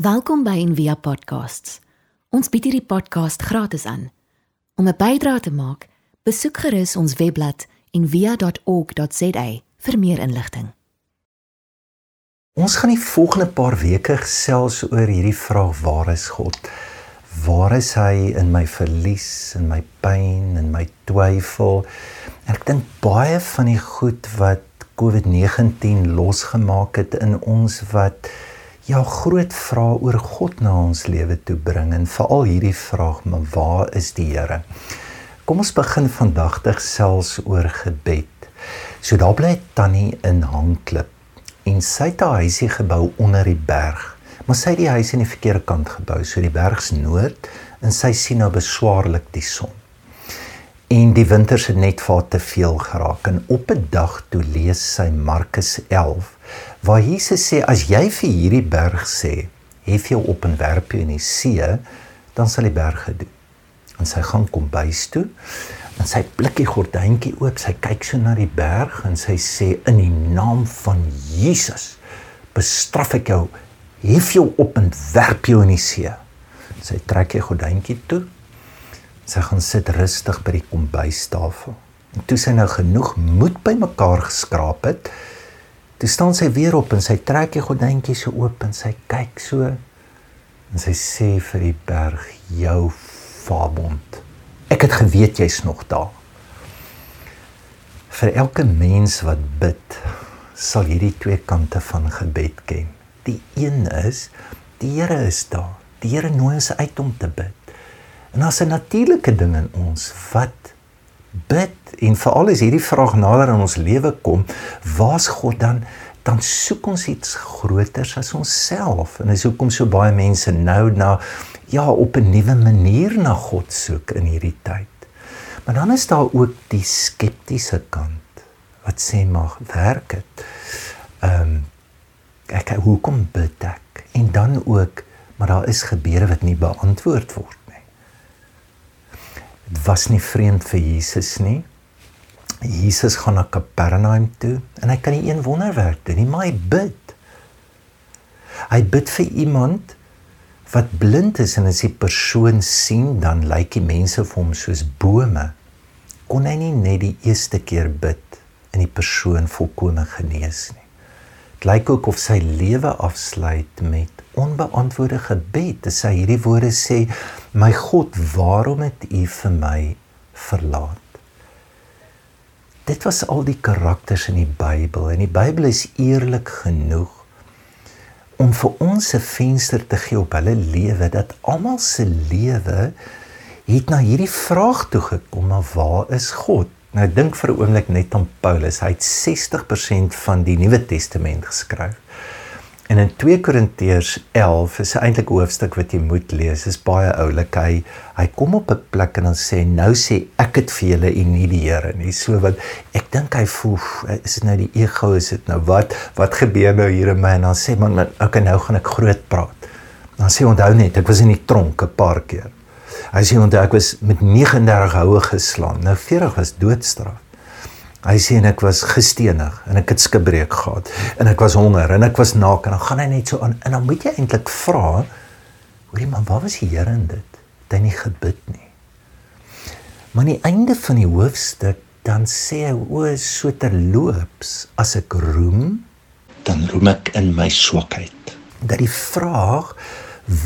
Welkom by Envia Podcasts. Ons bied hierdie podcast gratis aan. Om 'n bydrae te maak, besoek gerus ons webblad en via.org.za vir meer inligting. Ons gaan die volgende paar weke gesels oor hierdie vraag: Waar is God? Waar is hy in my verlies, in my pyn, in my twyfel? En ek dink baie van die goed wat COVID-19 losgemaak het in ons wat ja groot vrae oor God na ons lewe toe bring en veral hierdie vraag maar waar is die Here? Kom ons begin vandag dig selfs oor gebed. So daar bly Tannie in Hangklip en sy het haar huisie gebou onder die berg. Maar sy het die huis aan die verkeerde kant gebou, so die bergs noord en sy sien nou beswaarlik die son. En die winters het net vir te veel geraak en op 'n dag toe lees sy Markus 11 waar Jesus sê as jy vir hierdie berg sê hef jou op en werp jou in die see dan sal die berg dit doen. En sy gaan kom bys toe en sy blikkie gordyntjie oop sy kyk so na die berg en sy sê in die naam van Jesus bestraf ek jou hef jou op en werp jou in die see. Sy trek die gordyntjie toe sy gaan sit rustig by die kombuistafel. En toe sy nou genoeg moed bymekaar geskraap het Toe staan sy weer op en sy trek die gordyntjie so oop en sy kyk so en sy sê vir die berg jou vabond. Ek het geweet jy's nog daar. Vir elke mens wat bid, sal hierdie twee kante van gebed ken. Die een is die Here is daar. Die Here nooi ons uit om te bid. En daar's 'n natuurlike ding in ons wat bid en veral as hierdie vraag nader in ons lewe kom, waar's God dan? Dan soek ons iets groters as onsself. En dis hoekom so baie mense nou na ja, op 'n nuwe manier na God soek in hierdie tyd. Maar dan is daar ook die skeptiese kant wat sê maar werk dit. Ehm um, ek hoekom bid ek? En dan ook maar daar is gebede wat nie beantwoord word Dit was nie vreemd vir Jesus nie. Jesus gaan na Kapernaum toe en hy kan nie een wonderwerk doen nie, maar hy bid. Hy bid vir iemand wat blind is en as die persoon sien, dan lyk die mense vir hom soos bome. Kon hy nie net die eerste keer bid en die persoon volkome genees nie. Dit lyk ook of sy lewe afsluit met onbeantwoorde gebed. Dis hy hierdie woorde sê: "My God, waarom het U vir my verlaat?" Dit was al die karakters in die Bybel en die Bybel is eerlik genoeg om vir ons 'n venster te gee op hulle lewe dat almal se lewe het na hierdie vraag toe gekom: "Maar waar is God?" Nou dink vir 'n oomblik net aan Paulus. Hy het 60% van die Nuwe Testament geskryf. En in 2 Korintiërs 11 is eintlik 'n hoofstuk wat jy moet lees. Dit is baie oulik. Hy hy kom op 'n plek en dan sê nou sê ek het vir julle en nie die Here nie. So wat ek dink hy voel is dit nou die ego is dit nou wat wat gebeur nou hier in my en dan sê man okay nou gaan ek groot praat. Dan sê onthou net ek was in die tronk 'n paar keer. Hy sê onthou ek was met 39 houe geslaan. Nou 40 was doodstraf. Hy sê en ek was gestenig en ek het skibreek gehad en ek was honger en ek was naak en dan gaan hy net so aan en dan moet jy eintlik vra hoorie man waar was die Here in dit? Het hy nie gebid nie? Maar aan die einde van die hoofstuk dan sê hy o so terloops as ek roem dan roem ek in my swakheid. Dat die vraag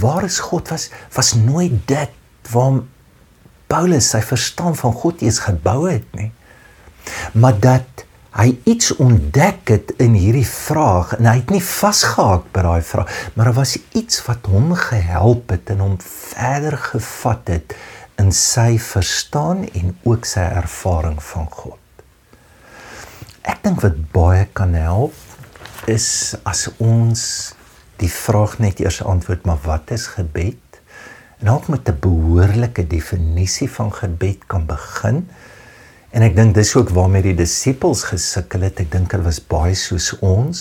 waar is God was was nooit dit waarom Paulus sy verstaan van God eens gebou het nie maar dat hy iets ontdek het in hierdie vraag en hy het nie vasgehaak by daai vraag maar daar was iets wat hom gehelp het en hom verder gevat het in sy verstaan en ook sy ervaring van God. Ek dink wat baie kan help is as ons die vraag net eers antwoord maar wat is gebed? En ook met 'n behoorlike definisie van gebed kan begin. En ek dink dis ook waarmee die disippels gesukkel het. Ek dink hulle was baie soos ons.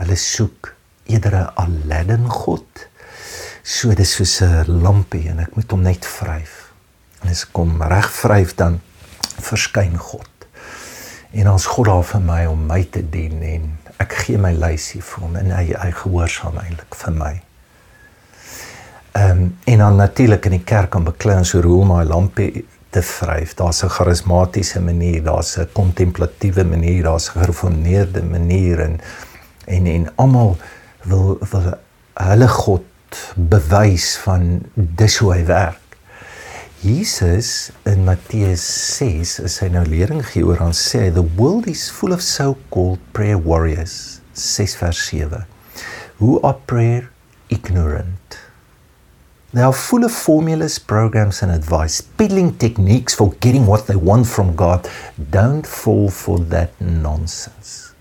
Hulle soek eerder 'n Aladdin God. So dis soos 'n lampie en ek moet hom net vryf. En as ek kom reg vryf dan verskyn God. En ons God daar vir my om my te dien en ek gee my lysie vir hom en hy hy gehoorsaam eintlik vir my. Ehm um, en dan natuurlik in die kerk aan beklins so hoe om my lampie te vryf. Daar's 'n charismatiese manier, daar's 'n kontemplatiewe manier, daar's 'n gereformeerde manier en en en almal wil wil hulle God bewys van dis hoe hy werk. Jesus in Matteus 6 is hy nou lering gee oor aan sê the world is full of so-called prayer warriors 6 vers 7 who are prayer ignorant they are full of formulas programs and advice peddling techniques for getting what they want from God don't fall for that nonsense.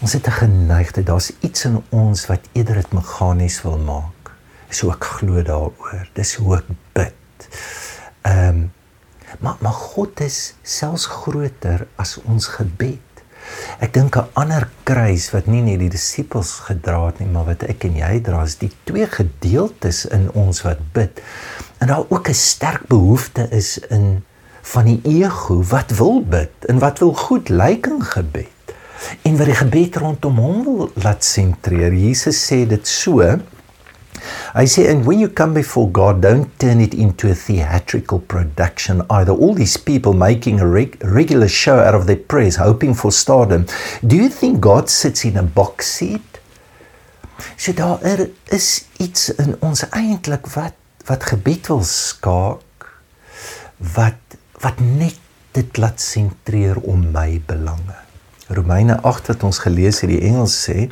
Ons het 'n geneigtheid. Daar's iets in ons wat eerder dit meganies wil maak. So ek glo daaroor. Dis hoe ek bid. Ehm um, maar maar God is selfs groter as ons gebed. Ek dink 'n ander kruis wat nie net die disippels gedra het nie, maar wat ek en jy dra, is die twee gedeeltes in ons wat bid. En daar ook 'n sterk behoefte is in van die ego wat wil bid en wat wil goed lyk in gebed. En wat die gebed rondom hom wil laat sentreer. Jesus sê dit so I say, and when you come before God, don't turn it into a theatrical production either. All these people making a reg- regular show out of their prayers, hoping for stardom. Do you think God sits in a box seat? So daar er is iets in ons eintlik wat wat gebed wil skaak wat wat net dit laat sentreer om my belange. Romeine 8 wat ons gelees het, die Engels sê,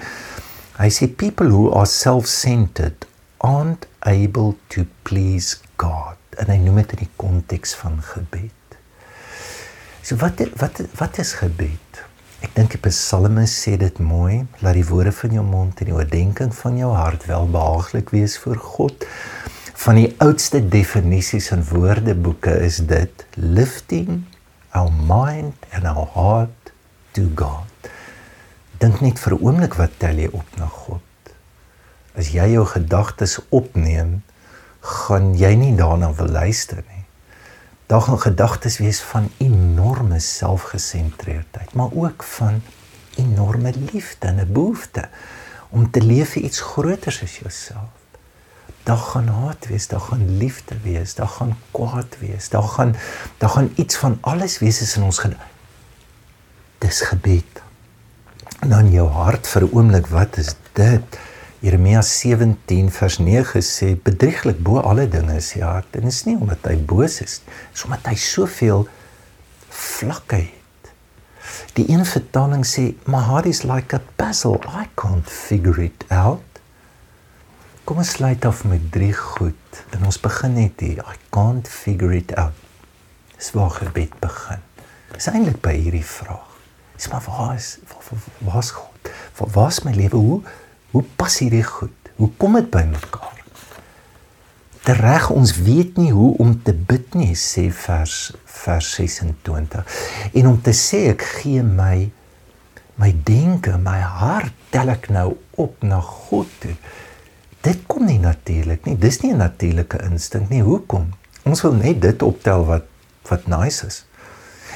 hy sê people who are self-centered aren't able to please God en hy noem dit in die konteks van gebed. So wat wat wat is gebed? Ek dink die Psalmes sê dit mooi, laat die woorde van jou mond en die oordeenking van jou hart welbehaaglik wees voor God. Van die oudste definisies in woordeboeke is dit lifting our mind and our heart to God. Dink net vir 'n oomblik wat tel jy op na God? As jy jou gedagtes opneem, gaan jy nie daarna wil luister nie. Daar gaan gedagtes wees van enorme selfgesentreerdheid, maar ook van enorme liefde en 'n behoefte om te leef vir iets groters as jouself. Daar gaan haat wees, daar gaan liefde wees, daar gaan kwaad wees, daar gaan daar gaan iets van alles wees in ons gedagtes. Dis gebed. Nou in jou hart vir 'n oomblik, wat is dit? Jeremia 17 vers 9 sê bedrieglik bo alle dinge is die hart en is nie omdat hy boos is dis omdat hy soveel vlakke het. Die een vertaling sê my heart is like a puzzle. I can't figure it out. Kom ons sluit af met drie goed en ons begin net hier. I can't figure it out. Dis waar gebed begin. Dis eintlik by hierdie vraag. Dis maar waar is waar, waar, waar is God? Waar, waar is my lewe? Hoe Hoe pas hierdie goed? Hoe kom dit by mekaar? Tereg ons weet nie hoe om te bid nie, sê vers vers 26. En om te sê ek gee my my denke, my hart tel ek nou op na God toe. Dit kom nie natuurlik nie. Dis nie 'n natuurlike instink nie. Hoekom? Ons wil net dit optel wat wat nice is.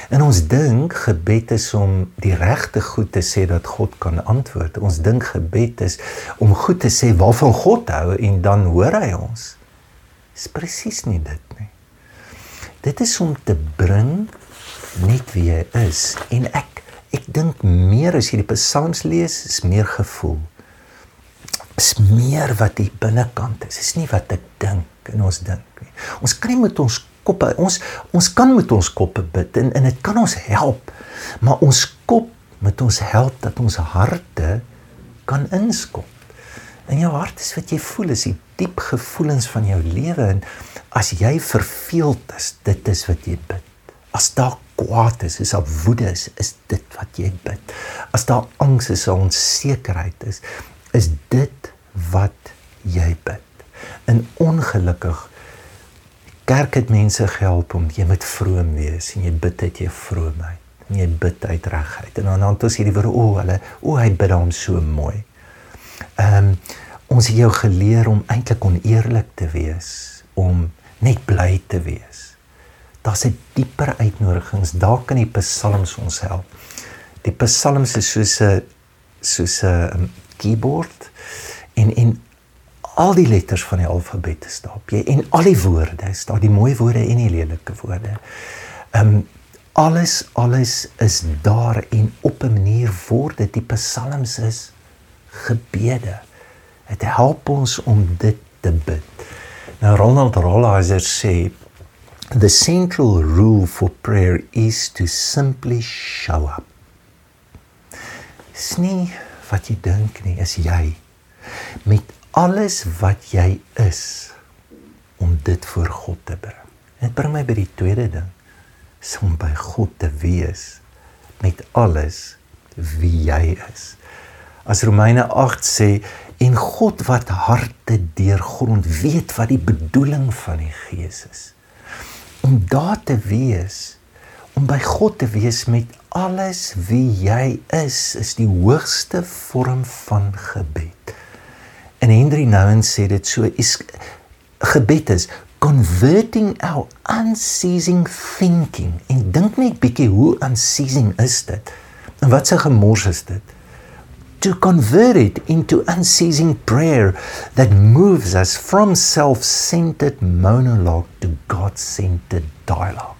En ons dink gebed is om die regte goed te sê dat God kan antwoord. Ons dink gebed is om goed te sê waarvan God hou en dan hoor hy ons. Dis presies nie dit nie. Dit is om te bring net wie hy is en ek ek dink meer as jy die psalms lees is meer gevoel. Is meer wat die binnekant is. Is nie wat ek dink en ons dink nie. Ons kan nie met ons koppe. Ons ons kan met ons koppe bid en en dit kan ons help. Maar ons kop met ons help dat ons harte kan inskop. In jou hart is wat jy voel, is die diep gevoelens van jou lewe en as jy verveeld is, dit is wat jy bid. As daar kwaad is, is daar woede is, is dit wat jy bid. As daar angs is, onsekerheid is, is dit wat jy bid. En ongelukkig kerk het mense gehelp om jy moet vroom wees en jy bid uit jou vroomheid en jy bid uit regheid en dan dan ons hierdie woorde o oh, hulle o oh, hy bid hom so mooi. Ehm um, ons het jou geleer om eintlik oneerlik te wees, om net bly te wees. Daar's 'n dieper uitnodigings. Daar kan die psalms ons help. Die psalms is soos 'n soos 'n keyboard en en al die letters van die alfabet te stap. Jy en al die woorde, staan die mooi woorde en die lelike woorde. Ehm um, alles alles is daar en op 'n manier word dit die psalms is gebede. Dit help ons om dit te bid. Nou Ronald Rolheiser sê the central rule for prayer is to simply show up. Snie wat jy dink nie is jy met alles wat jy is om dit voor God te bring. Dit bring my by die tweede ding om by God te wees met alles wie jy is. As Romeine 8 sê en God wat harte deurgrond weet wat die bedoeling van die Gees is. Om daar te wees, om by God te wees met alles wie jy is, is die hoogste vorm van gebed. En Henry Nouwen sê dit so is gebed is converting our unceasing thinking. En dink net bietjie hoe unceasing is dit? En wat se gemors is dit? To convert it into unceasing prayer that moves us from self-centered monologue to god-centered dialogue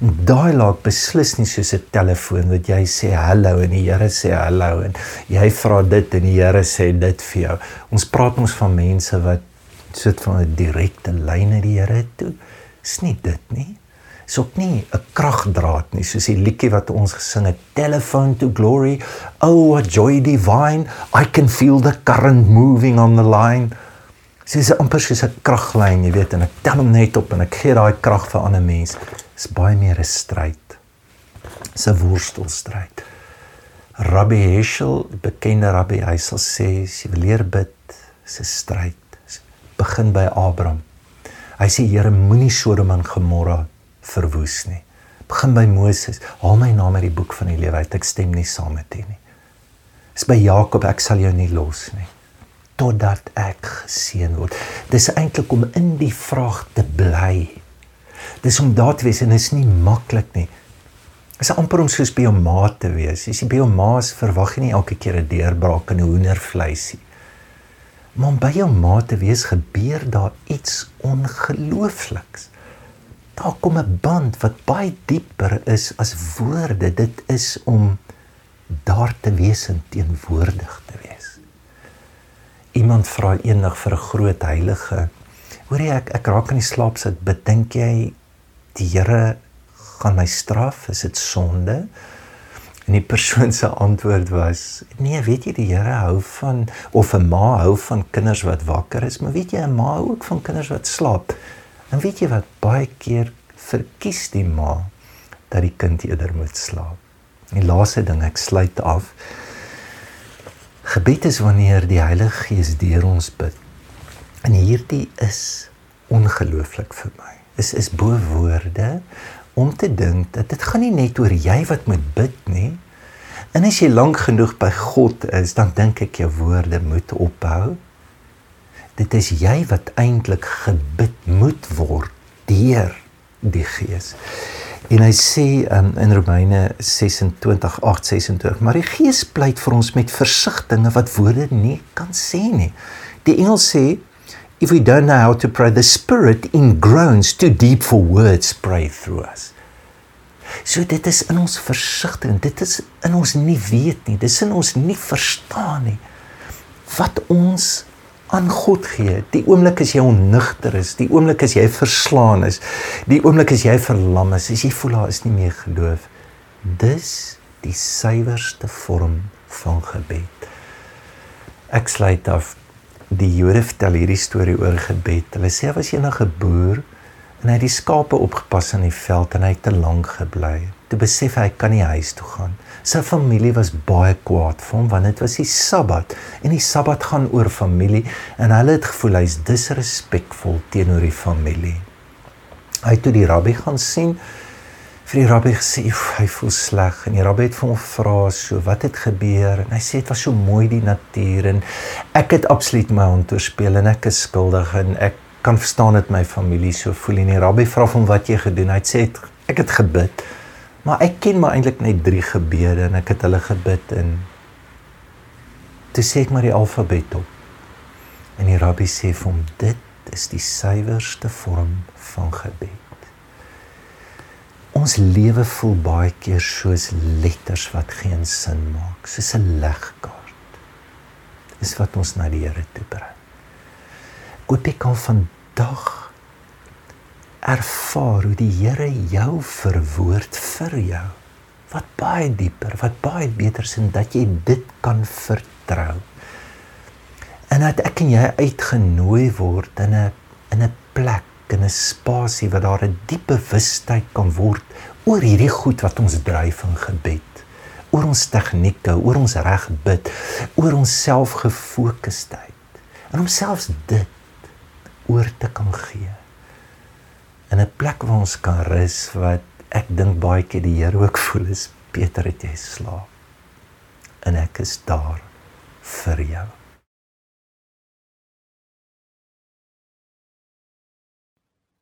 dialogue beslis nie soos 'n telefoon wat jy sê hallo en die Here sê hallo en jy vra dit en die Here sê dit vir jou ons praat ons van mense wat sit van 'n direkte lyn na die Here toe. Is nie dit nie. Is ook nie 'n kragdraad nie, soos die liedjie wat ons gesing het, Telephone to Glory. Oh, what joy divine. I can feel the current moving on the line. Dis amper soos 'n kraglyn, jy weet, en ek tel hom net op en ek gee daai krag vir ander mense. Dis baie meer 'n stryd. Dis 'n worstelstryd. Rabbi Heschel, bekende rabbi, hy sal sê, as jy leer bid, is 'n stryd begin by Abraham. Hy sê Here moenie Sodom en Gomorra verwoes nie. Begin by Moses. Haal my naam uit die boek van die lewe uit. Ek stem nie saam met U nie. Is by Jakob ek sal jou nie los nie totdat ek geseën word. Dis eintlik om in die vraag te bly. Dis om daar te wees en is nie maklik nie. Is amper om soos by jou ma te wees. Jy by jou ma is, verwag jy nie elke keer 'n deurbraak in 'n hoendervleisie. Maar om by jou ma te wees gebeur daar iets ongeloofliks. Daar kom 'n band wat baie dieper is as woorde. Dit is om daar te wees en teenwoordig te wees. Iemand vra eendag vir 'n groot heilige, hoor jy ek ek raak in die slaap sit, bedink jy die Here gaan my straf? Is dit sonde? En die persoon se antwoord was: "Nee, weet jy die Here hou van of 'n ma hou van kinders wat wakker is, maar weet jy 'n ma hou ook van kinders wat slaap." En weet jy wat baie keer verkies die ma dat die kind eerder moet slaap. Die laaste ding ek sluit af. Gebed is wanneer die Heilige Gees deur ons bid. En hierdie is ongelooflik vir my. Is is bo woorde om te dink dat dit gaan nie net oor jy wat moet bid nie. En as jy lank genoeg by God is, dan dink ek jou woorde moet ophou. Dit is jy wat eintlik gebid moet word deur die Gees. En hy sê um, in Romeine 26:8-26, maar die Gees pleit vir ons met versigtings wat woorde nie kan sê nie. Die engel sê If we don't know how to pray, the Spirit in groans too deep for words pray through us. So dit is in ons versigtiging, dit is in ons nie weet nie, dis in ons nie verstaan nie wat ons aan God gee. Die oomblik as jy onnigter is, die oomblik as jy verslaan is, die oomblik as jy verlam is, as jy voel daar is nie meer geloof, dis die suiwerste vorm van gebed. Ek sluit af die Jode vertel hierdie storie oor gebed. Hulle sê was eendag 'n boer en hy het die skape opgepas in die veld en hy het te lank gebly. Toe besef hy hy kan nie huis toe gaan. Sy familie was baie kwaad vir hom want dit was die Sabbat en die Sabbat gaan oor familie en hulle het gevoel hy's disrespekvol teenoor die familie. Hy het toe die rabbi gaan sien vir die rabbi gesê hy voel sleg. En die rabbi het vir hom gevra so wat het gebeur? En hy sê dit was so mooi die natuur en ek het absoluut my hand oorspeel en ek is skuldig en ek kan verstaan dit my familie so voel. En die rabbi vra hom wat jy gedoen? Hy sê ek het gebid. Maar ek ken maar eintlik net drie gebede en ek het hulle gebid en toe sê ek maar die alfabet op. En die rabbi sê vir hom dit is die suiwerste vorm van gebed. Ons lewe voel baie keer soos letters wat geen sin maak, soos 'n legkaart. Dis wat ons na die Here toe bring. Koop ek al vandag ervaar hoe die Here jou verwoord vir jou. Wat baie dieper, wat baie beter is en dat jy dit kan vertrou en dat ek en jy uitgenooi word in 'n in 'n plek in 'n spasie waar daar 'n diep bewustheid kan word oor hierdie goed wat ons dryf in gebed. Oor ons tegnieke oor ons reg bid oor ons selfgefokusdheid en om selfs dit oor te kan gee. In 'n plek waar ons kan rus wat ek dink baie keer die Here ook voel is Peter het jy slaap en ek is daar vir jou